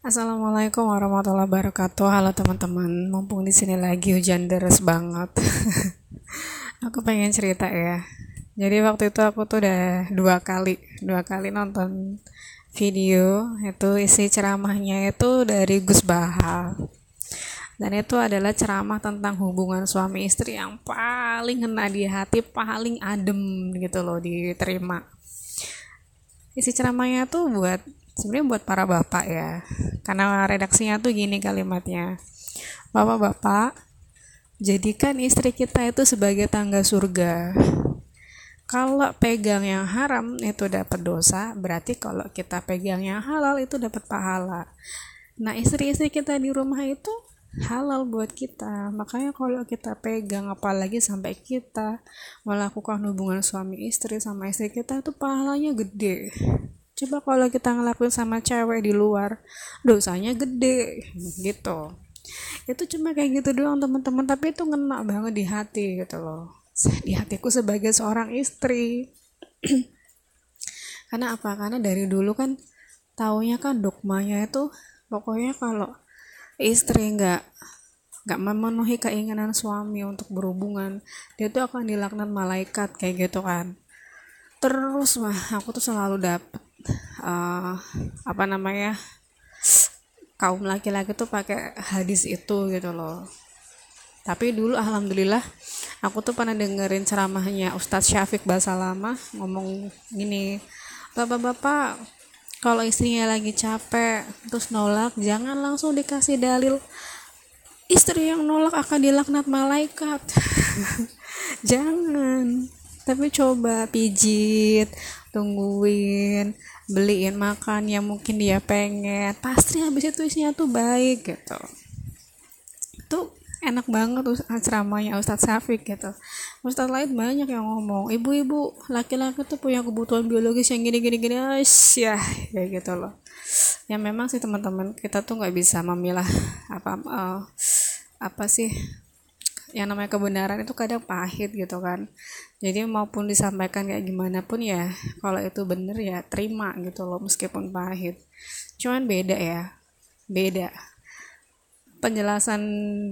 Assalamualaikum warahmatullahi wabarakatuh. Halo teman-teman, mumpung di sini lagi hujan deras banget. aku pengen cerita ya. Jadi waktu itu aku tuh udah dua kali, dua kali nonton video itu isi ceramahnya itu dari Gus Baha. Dan itu adalah ceramah tentang hubungan suami istri yang paling kena di hati, paling adem gitu loh diterima. Isi ceramahnya tuh buat sebenarnya buat para bapak ya karena redaksinya tuh gini kalimatnya. Bapak-bapak jadikan istri kita itu sebagai tangga surga. Kalau pegang yang haram itu dapat dosa berarti kalau kita pegang yang halal itu dapat pahala. Nah istri-istri kita di rumah itu halal buat kita. Makanya kalau kita pegang apalagi sampai kita melakukan hubungan suami istri sama istri kita itu pahalanya gede coba kalau kita ngelakuin sama cewek di luar dosanya gede gitu. Itu cuma kayak gitu doang teman-teman. Tapi itu ngena banget di hati gitu loh. Di hatiku sebagai seorang istri. Karena apa? Karena dari dulu kan taunya kan dogmanya itu pokoknya kalau istri nggak nggak memenuhi keinginan suami untuk berhubungan dia tuh akan dilaknat malaikat kayak gitu kan. Terus mah aku tuh selalu dapet uh, apa namanya kaum laki-laki tuh pakai hadis itu gitu loh. Tapi dulu alhamdulillah aku tuh pernah dengerin ceramahnya Ustadz Syafiq Basalamah ngomong gini bapak-bapak kalau istrinya lagi capek terus nolak jangan langsung dikasih dalil. Istri yang nolak akan dilaknat malaikat. Jangan tapi coba pijit tungguin beliin makan yang mungkin dia pengen. Pasti habis itu isinya tuh baik gitu. Tuh enak banget ceramahnya Ustadz Safik gitu. Ustadz lain banyak yang ngomong ibu-ibu laki-laki tuh punya kebutuhan biologis yang gini-gini gini ya kayak gitu loh. Ya memang sih teman-teman kita tuh nggak bisa memilah apa uh, apa sih yang namanya kebenaran itu kadang pahit gitu kan. Jadi maupun disampaikan kayak gimana pun ya kalau itu bener ya terima gitu loh meskipun pahit. Cuman beda ya beda. Penjelasan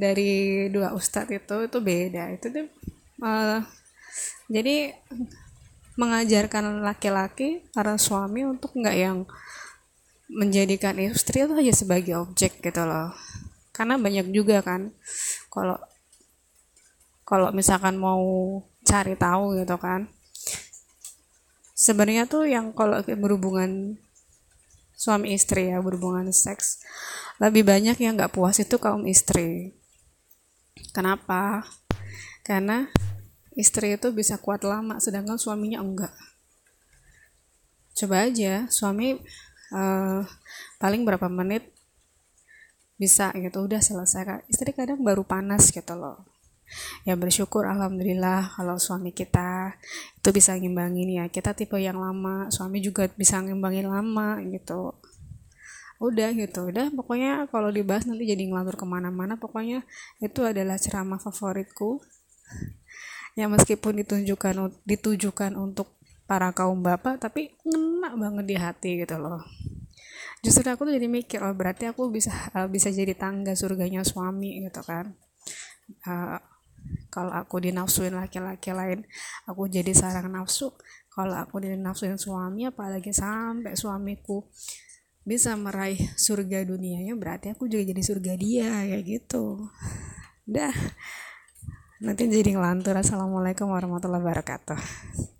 dari dua ustadz itu itu beda. Itu tuh uh, jadi mengajarkan laki-laki para suami untuk nggak yang menjadikan istri itu hanya sebagai objek gitu loh. Karena banyak juga kan kalau kalau misalkan mau cari tahu gitu kan. Sebenarnya tuh yang kalau berhubungan suami istri ya berhubungan seks lebih banyak yang nggak puas itu kaum istri. Kenapa? Karena istri itu bisa kuat lama sedangkan suaminya enggak. Coba aja suami uh, paling berapa menit bisa gitu udah selesai istri kadang baru panas gitu loh ya bersyukur alhamdulillah kalau suami kita itu bisa ngimbangin ya. Kita tipe yang lama suami juga bisa ngimbangin lama gitu. Udah gitu. Udah pokoknya kalau dibahas nanti jadi ngelantur ke mana-mana. Pokoknya itu adalah ceramah favoritku. Ya meskipun ditunjukkan ditujukan untuk para kaum bapak tapi ngena banget di hati gitu loh. Justru aku tuh jadi mikir oh berarti aku bisa uh, bisa jadi tangga surganya suami gitu kan. Uh, kalau aku dinafsuin laki-laki lain aku jadi sarang nafsu. Kalau aku dinafsuin suami apalagi sampai suamiku bisa meraih surga dunianya berarti aku juga jadi surga dia kayak gitu. Dah. Nanti jadi ngelantur. Assalamualaikum warahmatullahi wabarakatuh